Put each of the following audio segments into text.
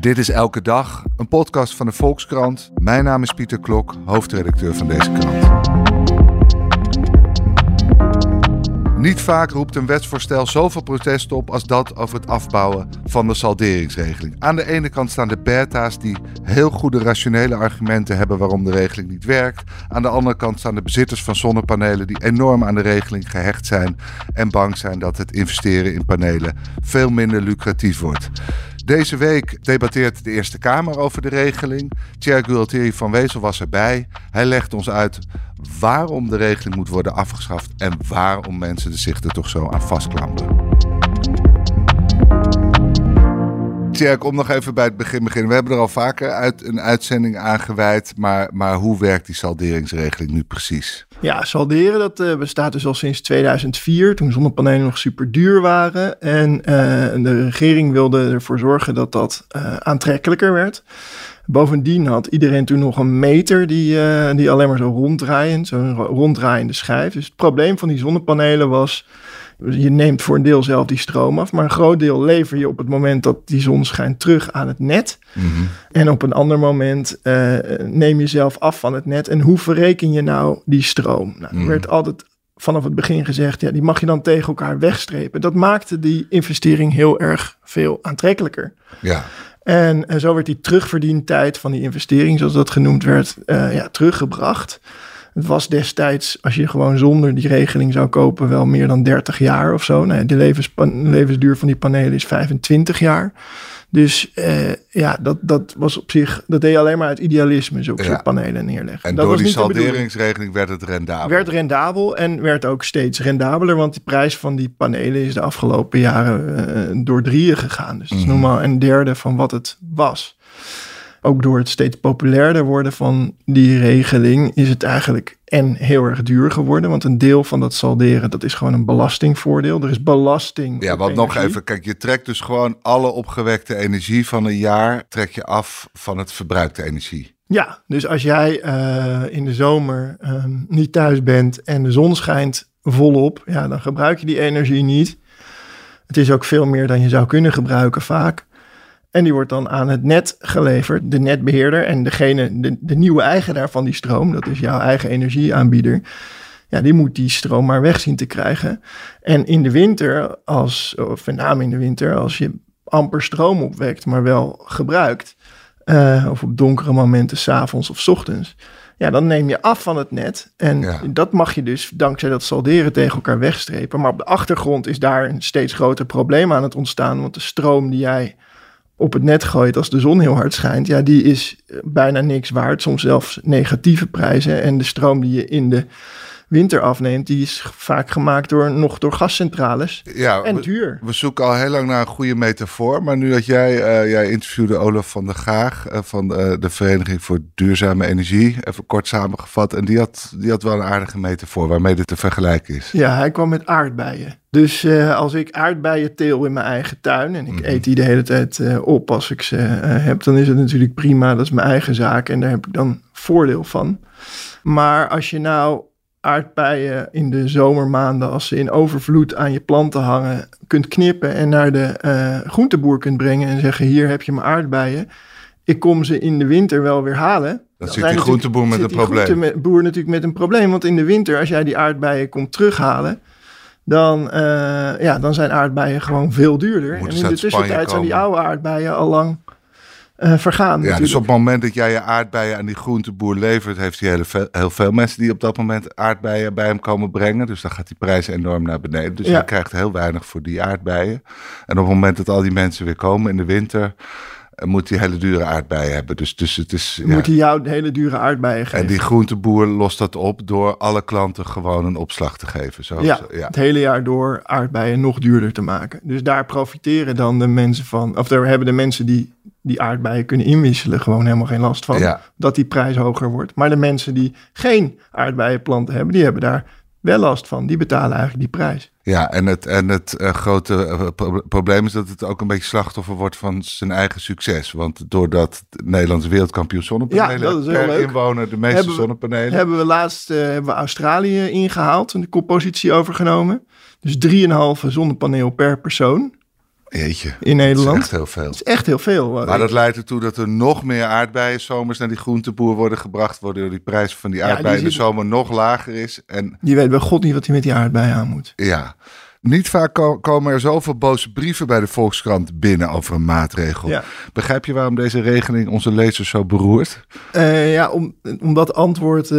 Dit is Elke Dag, een podcast van de Volkskrant. Mijn naam is Pieter Klok, hoofdredacteur van deze krant. Niet vaak roept een wetsvoorstel zoveel protest op als dat over het afbouwen van de salderingsregeling. Aan de ene kant staan de beta's die heel goede rationele argumenten hebben waarom de regeling niet werkt. Aan de andere kant staan de bezitters van zonnepanelen die enorm aan de regeling gehecht zijn en bang zijn dat het investeren in panelen veel minder lucratief wordt. Deze week debatteert de Eerste Kamer over de regeling. Thierry Gualtieri van Wezel was erbij. Hij legt ons uit waarom de regeling moet worden afgeschaft en waarom mensen zich er toch zo aan vastklampen. Tjerk, om nog even bij het begin beginnen. We hebben er al vaker uit een uitzending aan gewijd. Maar, maar hoe werkt die salderingsregeling nu precies? Ja, salderen dat uh, bestaat dus al sinds 2004, toen zonnepanelen nog super duur waren. En uh, de regering wilde ervoor zorgen dat dat uh, aantrekkelijker werd. Bovendien had iedereen toen nog een meter die, die alleen maar zo ronddraaiend, zo'n ronddraaiende schijf. Dus het probleem van die zonnepanelen was je neemt voor een deel zelf die stroom af, maar een groot deel lever je op het moment dat die zon schijnt terug aan het net. Mhm. En op een ander moment uh, neem je zelf af van het net. En hoe verreken je nou die stroom? Nou, er Mhm. werd altijd vanaf het begin gezegd, ja, die mag je dan tegen elkaar wegstrepen. Dat maakte die investering heel erg veel aantrekkelijker. Ja, En, en zo werd die terugverdientijd van die investering, zoals dat genoemd werd, eh, ja, teruggebracht. Het was destijds, als je gewoon zonder die regeling zou kopen, wel meer dan 30 jaar of zo. Nou, ja, de levensduur van die panelen is 25 jaar. Dus eh, ja, dat, dat was op zich, dat deed je alleen maar uit idealisme, zulke Ja. soort panelen neerleggen. en dat door was die salderingsregeling werd het rendabel. Werd rendabel en werd ook steeds rendabeler, want de prijs van die panelen is de afgelopen jaren eh, door drieën gegaan. Dus dat is Mhm. nog maar een derde van wat het was. Ook door het steeds populairder worden van die regeling is het eigenlijk en heel erg duur geworden. Want een deel van dat salderen, dat is gewoon een belastingvoordeel. Er is belasting. Ja, want nog even, kijk, je trekt dus gewoon alle opgewekte energie van een jaar, trek je af van het verbruikte energie. Ja, dus als jij eh, in de zomer ehm, niet thuis bent en de zon schijnt volop, ja, dan gebruik je die energie niet. Het is ook veel meer dan je zou kunnen gebruiken vaak. En die wordt dan aan het net geleverd, de netbeheerder en degene, de, de nieuwe eigenaar van die stroom, dat is jouw eigen energieaanbieder. Ja, die moet die stroom maar weg zien te krijgen. En in de winter, als, of met name in de winter, als je amper stroom opwekt, maar wel gebruikt, eh, of op donkere momenten, s'avonds of 's ochtends. Ja, dan neem je af van het net. En Ja. dat mag je dus dankzij dat salderen tegen elkaar wegstrepen. Maar op de achtergrond is daar een steeds groter probleem aan het ontstaan. Want de stroom die jij op het net gooit als de zon heel hard schijnt, ja, die is eh, bijna niks waard. Soms zelfs negatieve prijzen. En de stroom die je in de winter afneemt, die is vaak gemaakt door, nog door gascentrales. Ja, En duur. we zoeken al heel lang naar een goede metafoor. Maar nu dat jij, eh, jij interviewde Olaf van der Gaag eh, van eh, de Vereniging voor Duurzame Energie, even kort samengevat. En die had, die had wel een aardige metafoor waarmee dit te vergelijken is. Ja, hij kwam met aardbeien. Dus als ik aardbeien teel in mijn eigen tuin en ik Mhm. eet die de hele tijd op als ik ze heb, dan is het natuurlijk prima. Dat is mijn eigen zaak en daar heb ik dan voordeel van. Maar als je nou aardbeien in de zomermaanden, als ze in overvloed aan je planten hangen, kunt knippen en naar de eh, groenteboer kunt brengen en zeggen: Hier heb je mijn aardbeien. Ik kom ze in de winter wel weer halen. Dan zit zijn die groenteboer met zit een probleem. groenteboer natuurlijk met een probleem. Want in de winter, als jij die aardbeien komt terughalen, dan, eh, ja, dan zijn aardbeien gewoon veel duurder. En Moeten in de tussentijd zijn die oude aardbeien al lang eh, vergaan. Ja, dus op het moment dat jij je aardbeien aan die groenteboer levert, heeft hij hele veel, heel veel mensen die op dat moment aardbeien bij hem komen brengen. Dus dan gaat die prijs enorm naar beneden. Dus Ja. hij krijgt heel weinig voor die aardbeien. En op het moment dat al die mensen weer komen in de winter, eh, moet hij hele dure aardbeien hebben. Dus, dus het is. Ja. moet hij jou hele dure aardbeien geven. En die groenteboer lost dat op door alle klanten gewoon een opslag te geven. Zo, ja, zo, ja. het hele jaar door aardbeien nog duurder te maken. Dus daar profiteren dan de mensen van, of daar hebben de mensen die die aardbeien kunnen inwisselen gewoon helemaal geen last van. Ja. Dat die prijs hoger wordt. Maar de mensen die geen aardbeienplanten hebben, die hebben daar wel last van. Die betalen eigenlijk die prijs. Ja, en het, en het eh, grote eh, pro- probleem is dat het ook een beetje slachtoffer wordt van zijn eigen succes. Want doordat Nederlands wereldkampioen zonnepanelen Ja, dat is heel per leuk. inwoner de meeste Hebben we- zonnepanelen. Hebben we laatst eh, hebben we Australië ingehaald en de koppositie overgenomen. Dus 3,5 zonnepaneel per persoon Jeetje, in Nederland. echt heel veel. Dat is echt heel veel. Maar dat leidt ertoe dat er nog meer aardbeien zomers naar die groenteboer worden gebracht, waardoor die prijs van die die aardbeien in de zit- zomer nog lager is. En Die weet bij god niet wat hij met die aardbeien aan moet. ja, niet vaak ko- komen er zoveel boze brieven bij de Volkskrant binnen over een maatregel. Ja. Begrijp je waarom deze regeling onze lezers zo beroert? Eh, ja, om, om dat antwoord eh,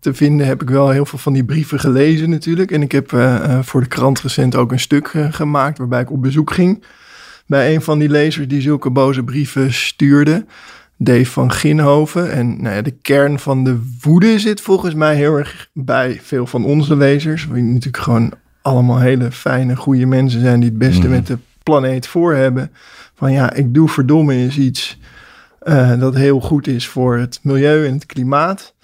te vinden heb ik wel heel veel van die brieven gelezen natuurlijk. En ik heb eh, voor de krant recent ook een stuk gemaakt waarbij ik op bezoek ging bij een van die lezers die zulke boze brieven stuurde. Dave van Ginhoven. En nou ja, de kern van de woede zit volgens mij heel erg bij veel van onze lezers. Die natuurlijk gewoon allemaal hele fijne, goede mensen zijn die het beste Mhm. met de planeet voor hebben. Van ja, ik doe verdomme eens iets eh, dat heel goed is voor het milieu en het klimaat.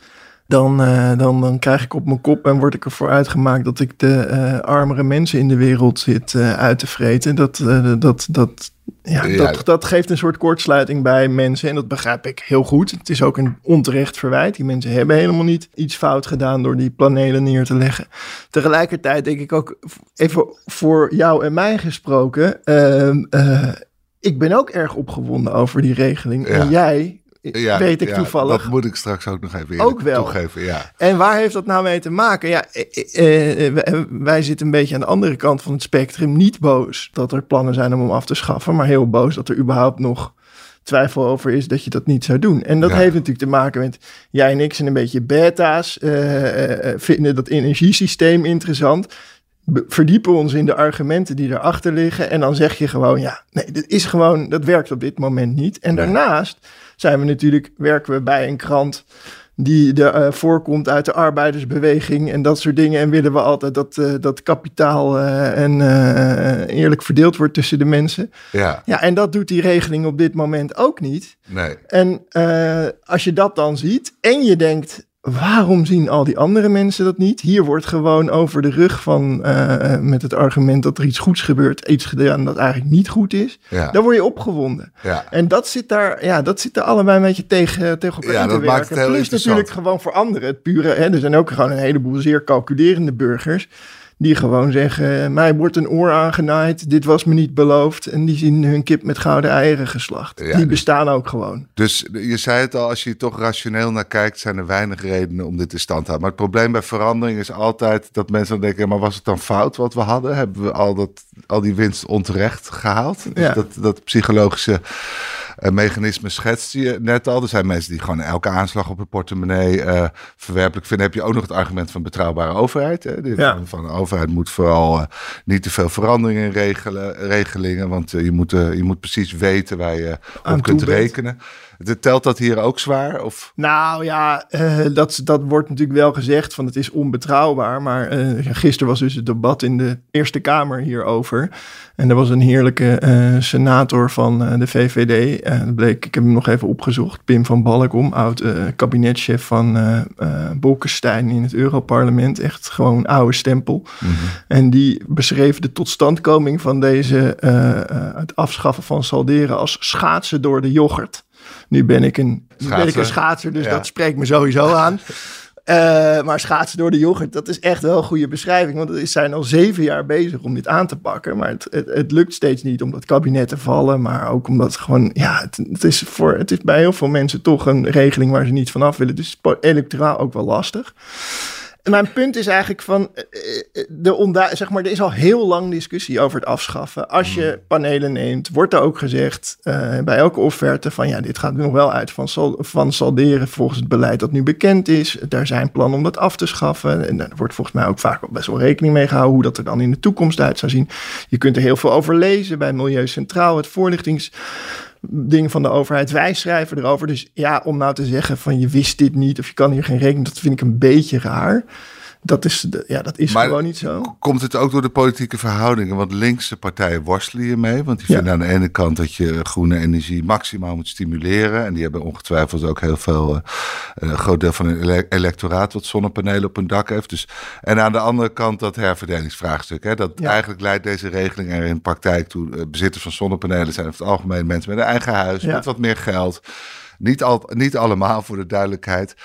Dan, eh, dan, dan krijg ik op mijn kop en word ik ervoor uitgemaakt dat ik de eh, armere mensen in de wereld zit uit te vreten. Dat, dat, dat, ja, Ja. Dat, dat geeft een soort kortsluiting bij mensen en dat begrijp ik heel goed. Het is ook een onterecht verwijt. Die mensen hebben helemaal niet iets fout gedaan door die panelen neer te leggen. Tegelijkertijd denk ik ook, even voor jou en mij gesproken, ehm, eh, ik ben ook erg opgewonden over die regeling. Ja. En jij, Ja, weet ik ja, toevallig. Dat moet ik straks ook nog even Ook wel. toegeven. Ja. En waar heeft dat nou mee te maken? Ja, eh, eh, wij- wij zitten een beetje aan de andere kant van het spectrum. Niet boos dat er plannen zijn om hem af te schaffen, maar heel boos dat er überhaupt nog twijfel over is dat je dat niet zou doen. En dat Ja. heeft natuurlijk te maken met jij en ik zijn een beetje beta's, eh, eh, vinden dat energiesysteem interessant. verdiepen ons in de argumenten die erachter liggen. En dan zeg je gewoon, ja, nee, dit is gewoon, dat werkt op dit moment niet. En Nee. daarnaast zijn we natuurlijk, werken we bij een krant die de, eh, voorkomt uit de arbeidersbeweging en dat soort dingen. En willen we altijd dat, eh, dat kapitaal eh, en eerlijk verdeeld wordt tussen de mensen. ja, Ja, en dat doet die regeling op dit moment ook niet. nee. En als je dat dan ziet en je denkt, waarom zien al die andere mensen dat niet? Hier wordt gewoon over de rug van, eh, eh, met het argument dat er iets goeds gebeurt, iets gedaan dat eigenlijk niet goed is. Ja, Dan word je opgewonden. ja. En dat zit daar, ja, dat zit er allebei een beetje tegen, tegen elkaar Ja, te dat maakt werken. het heel Plus natuurlijk gewoon voor anderen. Het pure, hè, er zijn ook gewoon een heleboel zeer calculerende burgers. Die gewoon zeggen, mij wordt een oor aangenaaid. Dit was me niet beloofd. En die zien hun kip met gouden eieren geslacht. Ja, die dus- bestaan ook gewoon. Dus je zei het al, als je toch rationeel naar kijkt, zijn er weinig redenen om dit in stand te houden. Maar het probleem bij verandering is altijd dat mensen dan denken, maar was het dan fout wat we hadden? Hebben we al, dat, al die winst onterecht gehaald? Dus Ja. dat, dat psychologische mechanisme schetst je net al. Er zijn mensen die gewoon elke aanslag op hun portemonnee eh, verwerpelijk vinden. Heb je ook nog het argument van betrouwbare overheid. Hè? Ja. van, de overheid moet vooral eh, niet te veel veranderingen regelen, regelingen. Want eh, je, moet, je moet precies weten waar je op kunt rekenen. De- Telt dat hier ook zwaar? Of? Nou ja, eh, dat, dat wordt natuurlijk wel gezegd van het is onbetrouwbaar. Maar eh, gisteren was dus het debat in de Eerste Kamer hierover. En er was een heerlijke eh, senator van de VVD. bleek, ik heb hem nog even opgezocht. Pim van Balkom, oud kabinetchef van Bolkestein in het Europarlement. Echt gewoon oude stempel. En die beschreef de totstandkoming van deze, het afschaffen van salderen als schaatsen door de yoghurt. Nu ben ik een, nu ben ik Schaatser. een schaatser, dus Ja. dat spreekt me sowieso aan. Eh, maar schaatsen door de yoghurt, dat is echt wel een goede beschrijving. Want ze zijn al zeven jaar bezig om dit aan te pakken. Maar het, het, het lukt steeds niet om dat kabinet te vallen. Maar ook omdat gewoon, ja, het, het, is voor, het is bij heel veel mensen toch een regeling waar ze niet vanaf willen. Dus het is electoraal ook wel lastig. Mijn punt is eigenlijk van, eh, eh, de onda zeg maar, er is al heel lang discussie over het afschaffen. Als je panelen neemt, wordt er ook gezegd eh, bij elke offerte van, ja, dit gaat nog wel uit van, van salderen volgens het beleid dat nu bekend is. Daar zijn plannen om dat af te schaffen. En daar wordt volgens mij ook vaak best wel rekening mee gehouden hoe dat er dan in de toekomst uit zou zien. Je kunt er heel veel over lezen bij Milieu Centraal, het voorlichtings ding van de overheid. Wij schrijven erover. Dus ja, om nou te zeggen van je wist dit niet of je kan hier geen rekening, dat vind ik een beetje raar. Dat is, ja, dat is gewoon niet zo. Komt het ook door de politieke verhoudingen? Want linkse partijen worstelen hiermee. Want die vinden aan de ene kant dat je groene energie maximaal moet stimuleren. En die hebben ongetwijfeld ook heel veel, een groot deel van hun electoraat wat zonnepanelen op hun dak heeft. Dus, en aan de andere kant dat herverdelingsvraagstuk. Hè, dat eigenlijk leidt deze regeling er in praktijk toe. Uh, bezitters van zonnepanelen zijn over het algemeen mensen met een eigen huis, met wat meer geld. Niet, al, niet allemaal voor de duidelijkheid.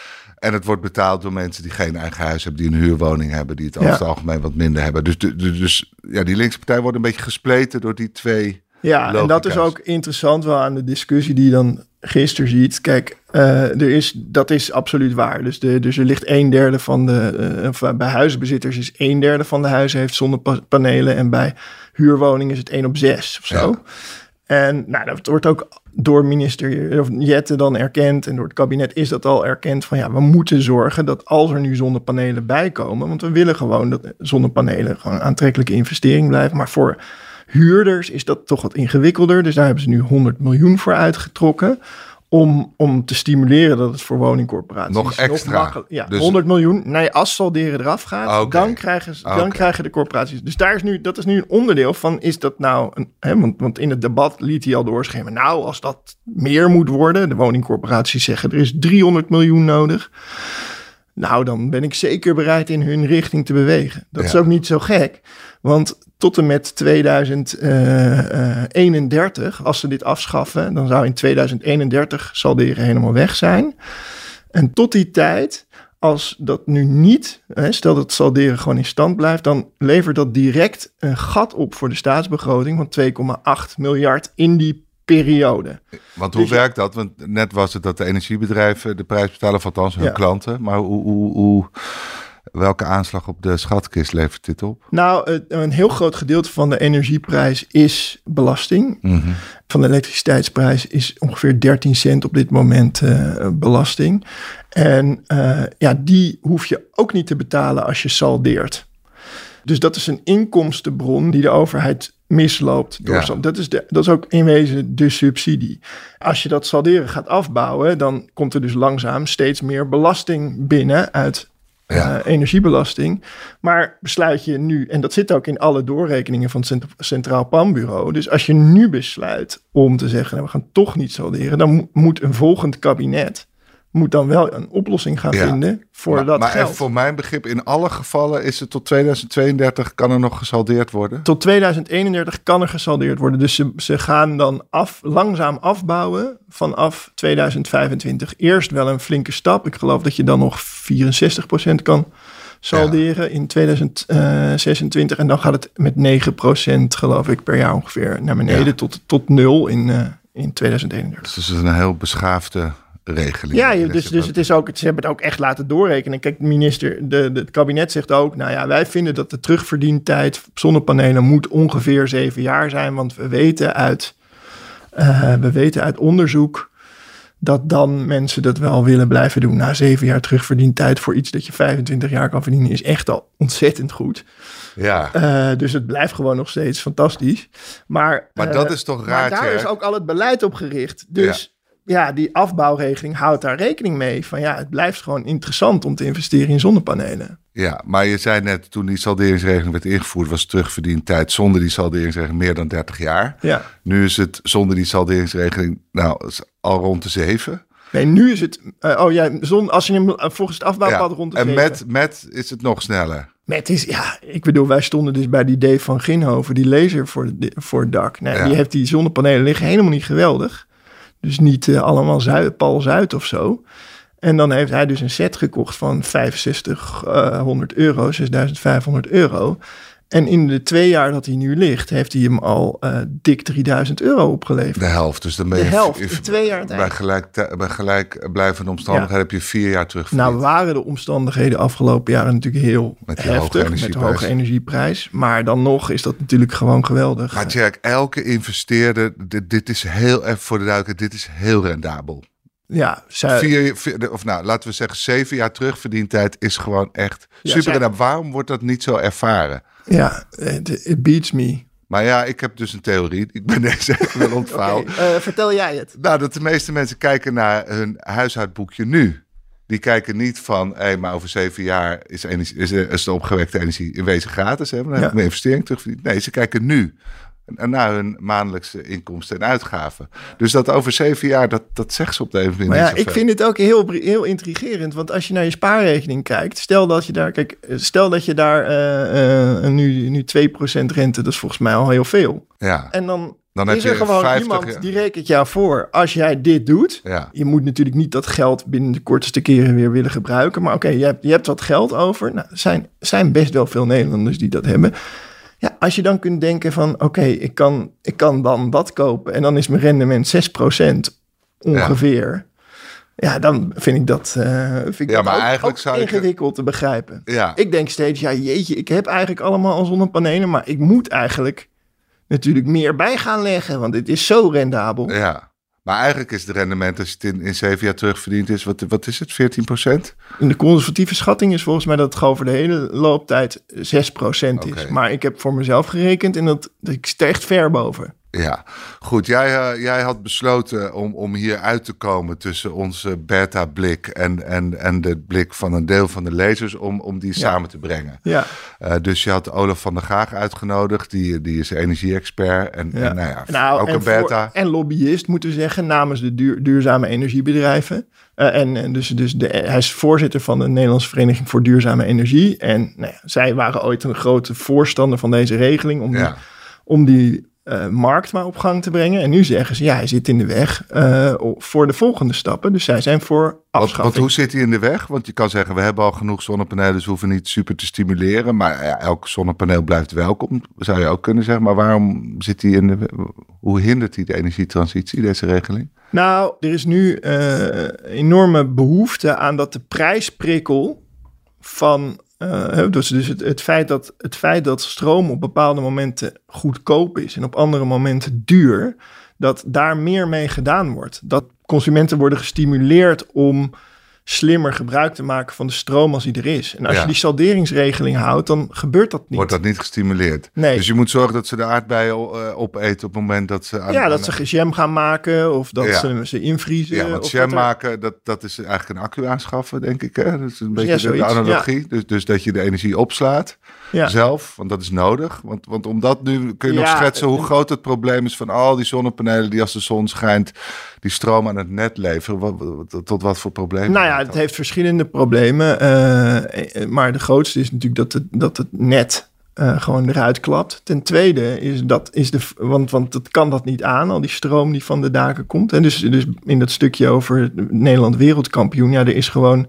En het wordt betaald door mensen die geen eigen huis hebben, die een huurwoning hebben, die het over het algemeen wat minder hebben. Dus, dus, dus ja, die linkse partij wordt een beetje gespleten door die twee. Ja, en dat is ook interessant wel aan de discussie die je dan gisteren ziet. Kijk, uh, er is, dat is absoluut waar. Dus, de, dus er ligt een derde van de. Uh, bij huisbezitters is een derde van de huizen heeft zonnepanelen. En bij huurwoningen is het 1 op 6 of zo. Ja. En nou, dat wordt ook door minister of Jette dan erkend en door het kabinet is dat al erkend van ja, we moeten zorgen dat als er nu zonnepanelen bijkomen, want we willen gewoon dat zonnepanelen gewoon een aantrekkelijke investering blijven, maar voor huurders is dat toch wat ingewikkelder. Dus daar hebben ze nu 100 miljoen voor uitgetrokken om, om te stimuleren dat het voor woningcorporaties nog extra. Nog ja, dus... 100 miljoen. Nee, als salderen eraf gaat, okay. dan, krijgen, ze, dan krijgen de corporaties. Dus daar is nu, dat is nu een onderdeel van, is dat nou, een, hè, want, want in het debat liet hij al doorschemeren. Nou, als dat meer moet worden, de woningcorporaties zeggen er is 300 miljoen nodig. Nou, dan ben ik zeker bereid in hun richting te bewegen. Dat ja. is ook niet zo gek. Want tot en met 2031, als ze dit afschaffen, dan zou in 2031 salderen helemaal weg zijn. En tot die tijd, als dat nu niet, stel dat het salderen gewoon in stand blijft, dan levert dat direct een gat op voor de staatsbegroting van 2,8 miljard in die periode. Want hoe dus werkt dat? Want net was het dat de energiebedrijven de prijs betalen, of althans hun ja. klanten. Maar hoe, hoe, hoe Welke aanslag op de schatkist levert dit op? Nou, een heel groot gedeelte van de energieprijs is belasting. Mm -hmm. Van de elektriciteitsprijs is ongeveer 13 cent op dit moment uh, belasting. En uh, ja, die hoef je ook niet te betalen als je saldeert. Dus dat is een inkomstenbron die de overheid misloopt. Door ja. dat, is de, dat is ook in wezen de subsidie. Als je dat salderen gaat afbouwen, dan komt er dus langzaam steeds meer belasting binnen uit ja. uh, energiebelasting. Maar besluit je nu, en dat zit ook in alle doorrekeningen van het Centraal Planbureau. Dus als je nu besluit om te zeggen, nou, we gaan toch niet salderen, dan moet een volgend kabinet moet dan wel een oplossing gaan vinden voor maar, dat maar geld. voor mijn begrip, in alle gevallen is het tot 2032 kan er nog gesaldeerd worden? Tot 2031 kan er gesaldeerd worden. Dus ze, ze gaan dan af, langzaam afbouwen vanaf 2025. Eerst wel een flinke stap. Ik geloof dat je dan nog 64% kan salderen ja. in 2026. En dan gaat het met 9% geloof ik per jaar ongeveer naar beneden ja. tot, tot nul in, uh, in 2031. Dus het is een heel beschaafde regeling. Ja, dus, dus het is ook, ze hebben het ook echt laten doorrekenen. Kijk, minister, de, de, het kabinet zegt ook, nou ja, wij vinden dat de terugverdientijd op zonnepanelen moet ongeveer zeven jaar zijn, want we weten uit, uh, we weten uit onderzoek dat dan mensen dat wel willen blijven doen. Na zeven jaar terugverdientijd voor iets dat je 25 jaar kan verdienen is echt al ontzettend goed. Ja. Uh, dus het blijft gewoon nog steeds fantastisch. Maar, maar uh, dat is toch raar. daar is ook al het beleid op gericht. Dus ja die afbouwregeling houdt daar rekening mee. Van ja, het blijft gewoon interessant om te investeren in zonnepanelen. Ja, maar je zei net toen die salderingsregeling werd ingevoerd, was terugverdiend tijd zonder die salderingsregeling meer dan 30 jaar. Ja. Nu is het zonder die salderingsregeling nou al rond de 7. Nee, nu is het. Uh, oh ja, zon, als je hem volgens het afbouwpad ja, rond de En 7. met, met is het nog sneller. Met is, ja, ik bedoel, wij stonden dus bij die Dave van Ginhoven, die laser voor, de, voor het dak. Ja. Die heeft die zonnepanelen liggen helemaal niet geweldig. Dus niet uh, allemaal Zuid, Paul Zuid of zo. En dan heeft hij dus een set gekocht van 6500 uh, euro, 6500 euro. En in de twee jaar dat hij nu ligt, heeft hij hem al uh, dik 3000 euro opgeleverd. De helft. Dus dan ben de helft twee jaar tijd. Bij gelijk, bij gelijk blijvende omstandigheden ja. heb je vier jaar terug. Nou waren de omstandigheden afgelopen jaren natuurlijk heel met heftig. Hoge met de hoge energieprijs. Maar dan nog is dat natuurlijk gewoon geweldig. Maar Jack, elke investeerder, dit, dit is heel, even voor de duidelijkheid, dit is heel rendabel. Ja, zij... vier, vier, of nou, laten we zeggen, zeven jaar terugverdientijd is gewoon echt ja, super. Zij... Waarom wordt dat niet zo ervaren? Ja, it beats me. Maar ja, ik heb dus een theorie. Ik ben deze even wel okay, uh, vertel jij het. Nou, dat de meeste mensen kijken naar hun huishoudboekje nu. Die kijken niet van, hé, maar over zeven jaar is, energie, is, is de opgewekte energie in wezen gratis. Hè? Dan heb ik mijn investering terugverdiend. Nee, ze kijken nu naar hun maandelijkse inkomsten en uitgaven. Dus dat over zeven jaar, dat, dat zegt ze op de een of andere manier. Maar ja, ik vind het ook heel, heel intrigerend. Want als je naar je spaarrekening kijkt, stel dat je daar, kijk, stel dat je daar uh, uh, nu, nu 2% rente, dat is volgens mij al heel veel. Ja. En dan dan is er gewoon 50, iemand die rekent jou voor als jij dit doet. Ja. Je moet natuurlijk niet dat geld binnen de kortste keren weer willen gebruiken. Maar oké, je, hebt, je hebt wat geld over. Nou, er zijn, zijn best wel veel Nederlanders die dat hebben. Ja, als je dan kunt denken van oké, ik, kan, ik kan dan dat kopen. En dan is mijn rendement 6% ongeveer. Ja. dan vind ik dat, uh, vind ik ja, maar ook, eigenlijk zou ingewikkeld ik... te begrijpen. Ja. Ik denk steeds, ja jeetje, ik heb eigenlijk allemaal al zonnepanelen, maar ik moet eigenlijk natuurlijk meer bij gaan leggen, want het is zo rendabel. Ja. Maar eigenlijk is het rendement, als het in, in zeven jaar terugverdiend is, wat, wat is het, 14 procent? In de conservatieve schatting is volgens mij dat het over de hele looptijd 6 procent is. Maar ik heb voor mezelf gerekend en dat, dat ik sta echt ver boven. Ja, goed. Jij, uh, jij had besloten om, om hier uit te komen tussen onze beta-blik en, en, en de blik van een deel van de lezers, om, om die samen te brengen. Ja. Uh, dus je had Olaf van der Gaag uitgenodigd, die, die is energie-expert en, ja. en nou ja, nou, ook en een beta. Voor, en lobbyist, moeten we zeggen, namens de duur, duurzame energiebedrijven. Uh, en, en dus, dus de, hij is voorzitter van de Nederlandse Vereniging voor Duurzame Energie. En nou ja, zij waren ooit een grote voorstander van deze regeling om, die, om die uh, markt maar op gang te brengen. En nu zeggen ze, ja, hij zit in de weg uh, voor de volgende stappen. Dus zij zijn voor afschaffing. Want, hoe zit hij in de weg? Want je kan zeggen, we hebben al genoeg zonnepanelen, dus we hoeven niet super te stimuleren. Maar ja, elk zonnepaneel blijft welkom, zou je ook kunnen zeggen. Maar waarom zit hij in de Hoe hindert hij de energietransitie, deze regeling? Nou, er is nu uh, enorme behoefte aan dat de prijsprikkel van uh, dus dus het, feit dat, het feit dat stroom op bepaalde momenten goedkoop is en op andere momenten duur, dat daar meer mee gedaan wordt. Dat consumenten worden gestimuleerd om slimmer gebruik te maken van de stroom als die er is. En als je die salderingsregeling houdt, dan gebeurt dat niet. Wordt dat niet gestimuleerd? Nee. Dus je moet zorgen dat ze de aardbeien uh, opeten op het moment dat ze... Aan, ja, dat ze jam gaan maken of dat ze ze invriezen. Ja, want jam maken, dat, dat is eigenlijk een accu aanschaffen, denk ik. Hè? Dat is een beetje de analogie. Dus, dus dat je de energie opslaat zelf, want dat is nodig. Want, want omdat nu kun je nog schetsen hoe groot het probleem is van al die zonnepanelen die als de zon schijnt, die stroom aan het net leveren. Wat, tot wat voor problemen? Nou ja, het heeft verschillende problemen. Uh, maar de grootste is natuurlijk dat het, dat het net uh, gewoon eruit klapt. Ten tweede is dat is de. Want, want het kan dat niet aan, al die stroom die van de daken komt. En dus, dus in dat stukje over Nederland wereldkampioen, ja, er is gewoon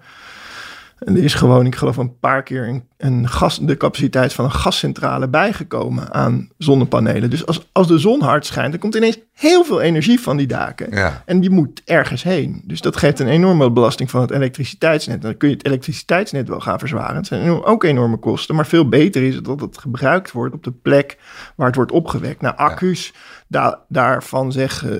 er is gewoon, ik geloof, een paar keer een, een gas, de capaciteit van een gascentrale bijgekomen aan zonnepanelen. Dus als, als de zon hard schijnt, dan komt ineens heel veel energie van die daken. Ja. En die moet ergens heen. Dus dat geeft een enorme belasting van het elektriciteitsnet. Dan kun je het elektriciteitsnet wel gaan verzwaren. Het zijn ook enorme kosten. Maar veel beter is het dat het gebruikt wordt op de plek waar het wordt opgewekt. Nou, accu's. Da daarvan,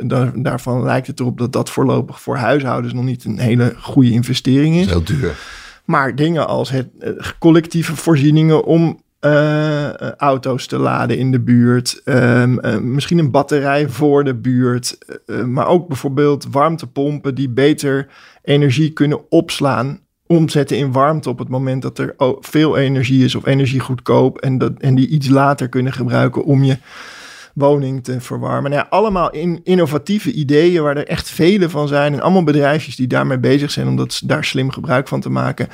daar, daarvan lijkt het erop dat dat voorlopig voor huishoudens nog niet een hele goede investering is. Heel duur. Maar dingen als het, uh, collectieve voorzieningen om uh, auto's te laden in de buurt. Uh, misschien een batterij voor de buurt. maar ook bijvoorbeeld warmtepompen die beter energie kunnen opslaan. Omzetten in warmte op het moment dat er veel energie is of energie goedkoop. En, dat, en die iets later kunnen gebruiken om je woning te verwarmen. Nou ja, allemaal in, innovatieve ideeën waar er echt vele van zijn. En allemaal bedrijfjes die daarmee bezig zijn om dat, daar slim gebruik van te maken.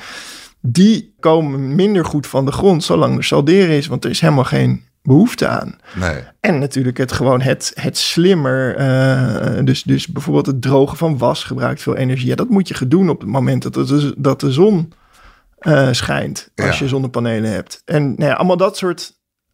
Die komen minder goed van de grond zolang er salderen is. Want er is helemaal geen behoefte aan. Nee. En natuurlijk het gewoon het, het slimmer. Uh, dus, dus bijvoorbeeld het drogen van was gebruikt veel energie. Ja, dat moet je doen op het moment dat, het, dat de zon uh, schijnt. Als ja. je zonnepanelen hebt. En nou ja, allemaal dat soort,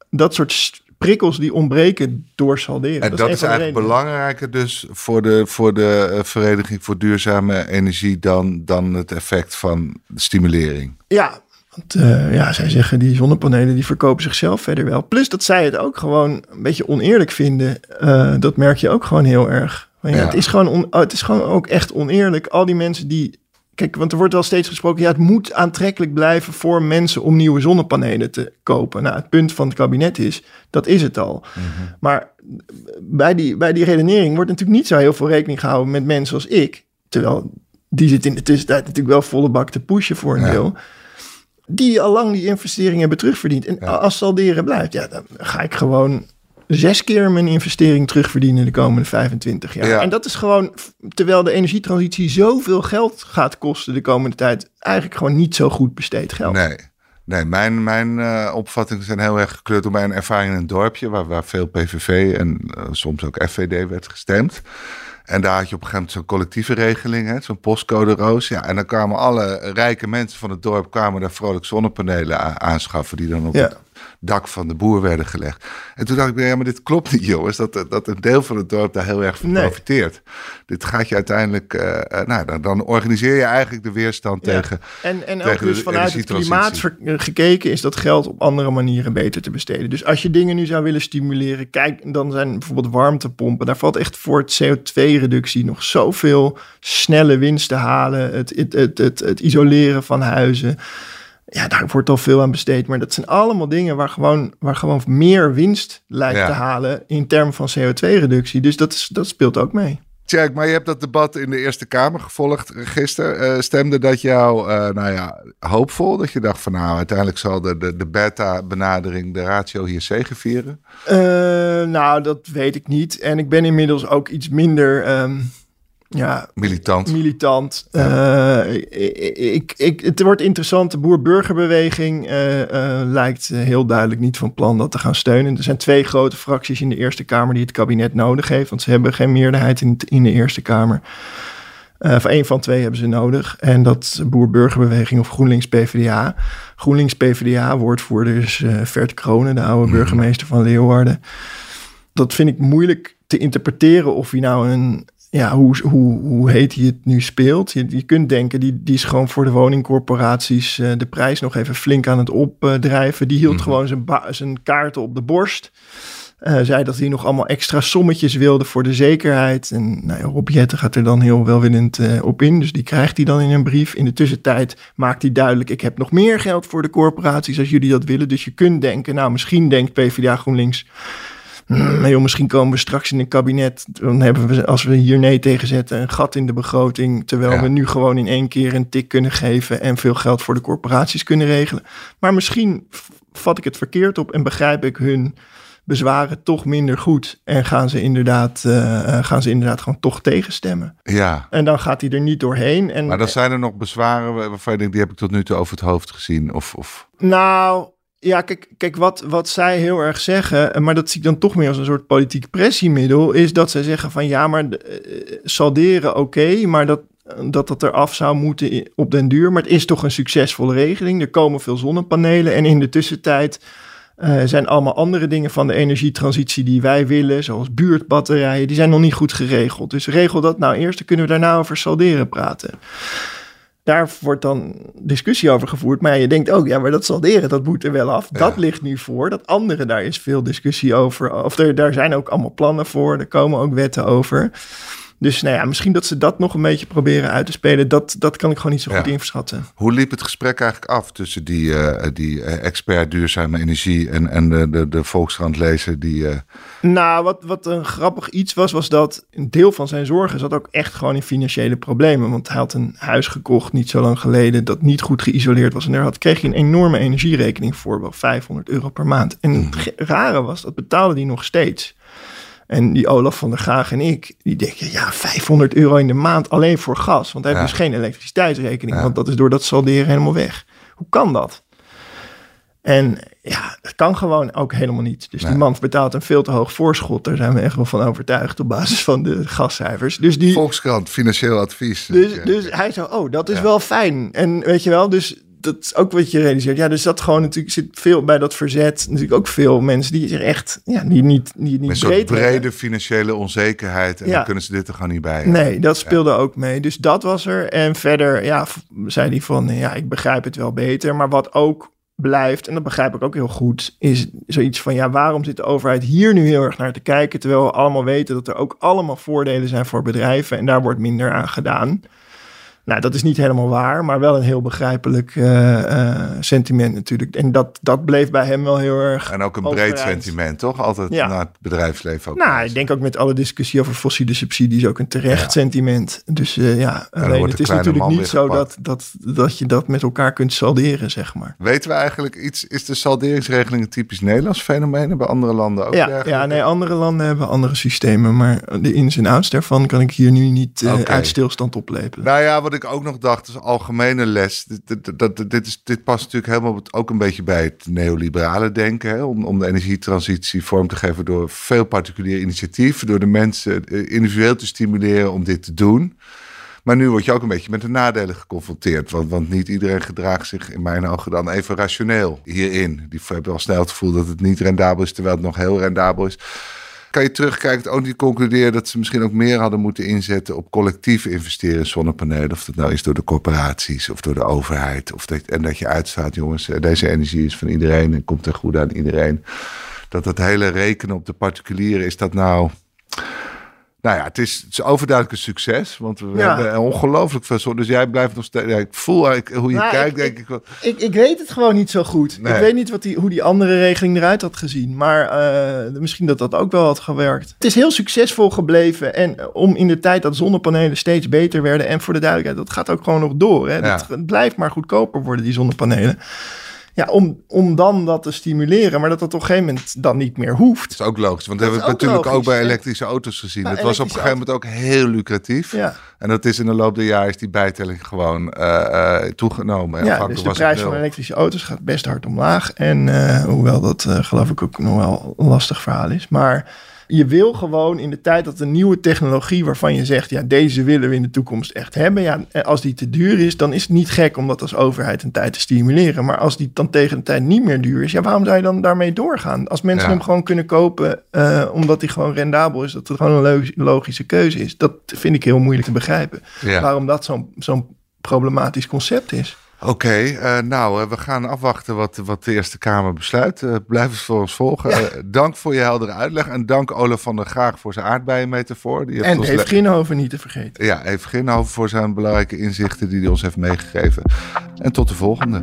dat soort prikkels die ontbreken door salderen. En dat, dat is, is eigenlijk belangrijker dus voor de, voor de Vereniging voor Duurzame Energie dan, dan het effect van stimulering. Ja, want uh, ja, zij zeggen die zonnepanelen die verkopen zichzelf verder wel. Plus dat zij het ook gewoon een beetje oneerlijk vinden. Uh, dat merk je ook gewoon heel erg. Ja, ja. Het, is gewoon on, het is gewoon ook echt oneerlijk. Al die mensen die Kijk, want er wordt wel steeds gesproken, ja, het moet aantrekkelijk blijven voor mensen om nieuwe zonnepanelen te kopen. Nou, het punt van het kabinet is, dat is het al. Mhm. Maar bij die, bij die redenering wordt natuurlijk niet zo heel veel rekening gehouden met mensen als ik. Terwijl die zit in de tussentijd natuurlijk wel volle bak te pushen voor een deel. Die al lang die investeringen hebben terugverdiend. En als salderen blijft, ja, dan ga ik gewoon zes keer mijn investering terugverdienen de komende 25 jaar. En dat is gewoon, terwijl de energietransitie zoveel geld gaat kosten de komende tijd, eigenlijk gewoon niet zo goed besteed geld. Nee. Nee, mijn, mijn uh, opvattingen zijn heel erg gekleurd door mijn ervaring in een dorpje waar, waar veel PVV en uh, soms ook FVD werd gestemd. En daar had je op een gegeven moment zo'n collectieve regeling, zo'n postcode roos. Ja, en dan kwamen alle rijke mensen van het dorp kwamen daar vrolijk zonnepanelen aanschaffen die dan op ja dak van de boer werden gelegd. En toen dacht ik, ja, maar dit klopt niet, jongens. Dat, dat een deel van het dorp daar heel erg van profiteert. Dit gaat je uiteindelijk, uh, nou, dan, dan, organiseer je eigenlijk de weerstand tegen. En, en ook dus vanuit het klimaat gekeken is dat geld op andere manieren beter te besteden. Dus als je dingen nu zou willen stimuleren, kijk, dan zijn bijvoorbeeld warmtepompen. Daar valt echt voor het CO2-reductie nog zoveel snelle winst te halen. Het, het, het, het, het isoleren van huizen ja, daar wordt al veel aan besteed. Maar dat zijn allemaal dingen waar gewoon, waar gewoon meer winst lijkt te halen in termen van CO2-reductie. Dus dat, is, dat speelt ook mee. Tjerk, maar je hebt dat debat in de Eerste Kamer gevolgd gisteren. Uh, stemde dat jou, uh, nou ja, hoopvol? Dat je dacht van nou, uiteindelijk zal de, de, de beta-benadering de ratio hier zegevieren? Uh, nou, dat weet ik niet. En ik ben inmiddels ook iets minder... Um, ja, militant. Militant. Ja. Uh, ik, ik, het wordt interessant. De boer-burgerbeweging uh, uh, lijkt heel duidelijk niet van plan dat te gaan steunen. Er zijn twee grote fracties in de Eerste Kamer die het kabinet nodig heeft. Want ze hebben geen meerderheid in, in de Eerste Kamer. van één van twee hebben ze nodig. En dat is boer-burgerbeweging of GroenLinks-PVDA. GroenLinks-PVDA, is Vert Kronen, de oude mhm. burgemeester van Leeuwarden. Dat vind ik moeilijk te interpreteren of hij nou een ja, hoe, hoe, hoe heet hij het nu speelt. Je, je kunt denken, die, die is gewoon voor de woningcorporaties uh, de prijs nog even flink aan het opdrijven. Die hield mhm. gewoon zijn, zijn kaarten op de borst. Uh, zei dat hij nog allemaal extra sommetjes wilde voor de zekerheid. En nou ja, Rob Jetten gaat er dan heel welwillend uh, op in. Dus die krijgt hij dan in een brief. In de tussentijd maakt hij duidelijk... ik heb nog meer geld voor de corporaties als jullie dat willen. Dus je kunt denken, nou misschien denkt PvdA GroenLinks joh, misschien komen we straks in een kabinet. Dan hebben we, als we hier nee tegen zetten, een gat in de begroting. Terwijl we nu gewoon in één keer een tik kunnen geven en veel geld voor de corporaties kunnen regelen. Maar misschien vat ik het verkeerd op en begrijp ik hun bezwaren toch minder goed. En gaan ze inderdaad, uh, gaan ze inderdaad gewoon toch tegenstemmen. Ja. En dan gaat hij er niet doorheen. En, maar dan zijn er nog bezwaren waarvan denkt, die heb ik tot nu toe over het hoofd gezien. Of, of... Nou, ja, kijk, kijk wat, wat zij heel erg zeggen, maar dat zie ik dan toch meer als een soort politiek pressiemiddel, is dat zij zeggen van ja, maar uh, salderen oké, maar dat, dat dat eraf zou moeten op den duur. Maar het is toch een succesvolle regeling. Er komen veel zonnepanelen en in de tussentijd zijn allemaal andere dingen van de energietransitie die wij willen, zoals buurtbatterijen, die zijn nog niet goed geregeld. Dus regel dat nou eerst, dan kunnen we daarna over salderen praten daar wordt dan discussie over gevoerd. Maar je denkt ook, ja, maar dat salderen, dat moet er wel af. Dat ligt nu voor. Dat andere, daar is veel discussie over. Of er, daar zijn ook allemaal plannen voor. Er komen ook wetten over. Dus nou ja, misschien dat ze dat nog een beetje proberen uit te spelen. Dat, dat kan ik gewoon niet zo goed inschatten. Hoe liep het gesprek eigenlijk af tussen die, uh, die eh, expert duurzame energie en, en de, de, de Volkskrant lezer die... Uh... Nou, wat, wat een grappig iets was, was dat een deel van zijn zorgen zat ook echt gewoon in financiële problemen. Want hij had een huis gekocht niet zo lang geleden dat niet goed geïsoleerd was. En daar had, kreeg hij een enorme energierekening voor, wel 500 euro per maand. En het mhm. rare was, dat betaalde hij nog steeds. En die Olaf van der Graag en ik, die denken, ja, 500 euro in de maand alleen voor gas. Want hij heeft dus geen elektriciteitsrekening, want dat is door dat salderen helemaal weg. Hoe kan dat? En ja, dat kan gewoon ook helemaal niet. Dus die man betaalt een veel te hoog voorschot. Daar zijn we echt wel van overtuigd op basis van de gascijfers. Dus die, Volkskrant, financieel advies. Dus, dus hij zo, oh, dat is wel fijn. En weet je wel, dus dat is ook wat je realiseert. Ja, dus dat gewoon natuurlijk zit veel bij dat verzet. Natuurlijk ook veel mensen die zich echt, ja, die niet, die niet Met brede financiële onzekerheid. En ja. dan kunnen ze dit er gewoon niet bij. Nee, dat speelde ook mee. Dus dat was er. En verder, ja, zei hij van, ja, ik begrijp het wel beter. Maar wat ook blijft, en dat begrijp ik ook heel goed, is zoiets van, ja, waarom zit de overheid hier nu heel erg naar te kijken, terwijl we allemaal weten dat er ook allemaal voordelen zijn voor bedrijven en daar wordt minder aan gedaan. Nou, dat is niet helemaal waar, maar wel een heel begrijpelijk uh, uh, sentiment natuurlijk. En dat, dat bleef bij hem wel heel erg. En ook een breed sentiment, toch? Altijd ja. naar het bedrijfsleven ook. Nou, ik denk ook met alle discussie over fossiele subsidies ook een terecht ja. sentiment. Dus uh, ja, alleen het is natuurlijk niet zo dat, dat, dat je dat met elkaar kunt salderen, zeg maar. Weten we eigenlijk iets, is de salderingsregeling een typisch Nederlands fenomeen? Hebben andere landen ook ja, ja, nee, andere landen hebben andere systemen, maar de ins en outs daarvan kan ik hier nu niet okay. uit stilstand oplepelen. Nou ja, wat ik ook nog dacht, is algemene les. Dit, dit, dit, is, dit past natuurlijk helemaal ook een beetje bij het neoliberale denken. Hè? Om, de energietransitie vorm te geven door veel particulier initiatief. Door de mensen eh, individueel te stimuleren om dit te doen. Maar nu word je ook een beetje met de nadelen geconfronteerd. Want, want niet iedereen gedraagt zich in mijn ogen dan even rationeel hierin. Die hebben wel snel het gevoel dat het niet rendabel is, terwijl het nog heel rendabel is kan je terugkijken, ook die concluderen dat ze misschien ook meer hadden moeten inzetten op collectief investeren in zonnepanelen. Of dat nou is door de corporaties of door de overheid. Of dat, en dat je uitstaat, jongens, eh, deze energie is van iedereen en komt ten goede aan iedereen. Dat dat hele rekenen op de particulieren, is dat nou nou ja, het is, het is overduidelijk een succes. Want we hebben ongelooflijk veel zon. Dus jij blijft nog steeds. Ja, ik voel eigenlijk hoe je nou, kijkt, denk ik. Ik, ik, weet het gewoon niet zo goed. Ik weet niet wat die, hoe die andere regeling eruit had gezien. Maar uh, misschien dat dat ook wel had gewerkt. Het is heel succesvol gebleven. En eh, om in de tijd dat zonnepanelen steeds beter werden. En voor de duidelijkheid, dat gaat ook gewoon nog door. Hè. Ja. Het blijft maar goedkoper worden, die zonnepanelen. Ja, om, om dan dat te stimuleren, maar dat dat op een gegeven moment dan niet meer hoeft. Dat is ook logisch, want dat hebben we natuurlijk ook bij elektrische auto's gezien. Nou, het was op een gegeven moment ook heel lucratief. Ja. En dat is in de loop der jaren is die bijtelling gewoon uh, toegenomen. Ja, dus de prijs van elektrische auto's gaat best hard omlaag. En uh, hoewel dat geloof ik ook nog wel een lastig verhaal is. Maar je wil gewoon in de tijd dat een nieuwe technologie waarvan je zegt, ja, deze willen we in de toekomst echt hebben. Ja, als die te duur is, dan is het niet gek om dat als overheid een tijd te stimuleren. Maar als die dan tegen de tijd niet meer duur is, ja, waarom zou je dan daarmee doorgaan? Als mensen hem gewoon kunnen kopen uh, omdat hij gewoon rendabel is, dat het gewoon een logische keuze is. Dat vind ik heel moeilijk te begrijpen. Waarom dat zo'n zo'n problematisch concept is. Oké, eh, nou, uh, we gaan afwachten wat, wat de Eerste Kamer besluit. Uh, blijf het voor ons volgen. dank voor je heldere uitleg. En dank Olaf van der Graag voor zijn aardbeienmetafoor. Die en Eve Ginhoven niet te vergeten. Ja, Eve Ginhoven voor zijn belangrijke inzichten die hij ons heeft meegegeven. En tot de volgende.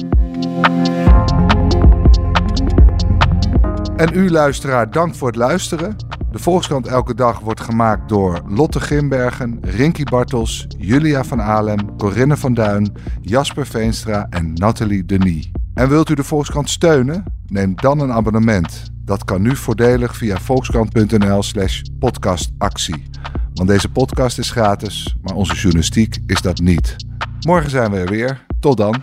En u luisteraar, dank voor het luisteren. De Volkskrant Elke Dag wordt gemaakt door Lotte Grimbergen, Rinky Bartels, Julia van Alem, Corinne van Duin, Jasper Veenstra en Nathalie Denis. En wilt u de Volkskrant steunen? Neem dan een abonnement. Dat kan nu voordelig via volkskrant.nl slash podcastactie. Want deze podcast is gratis, maar onze journalistiek is dat niet. Morgen zijn we er weer. Tot dan.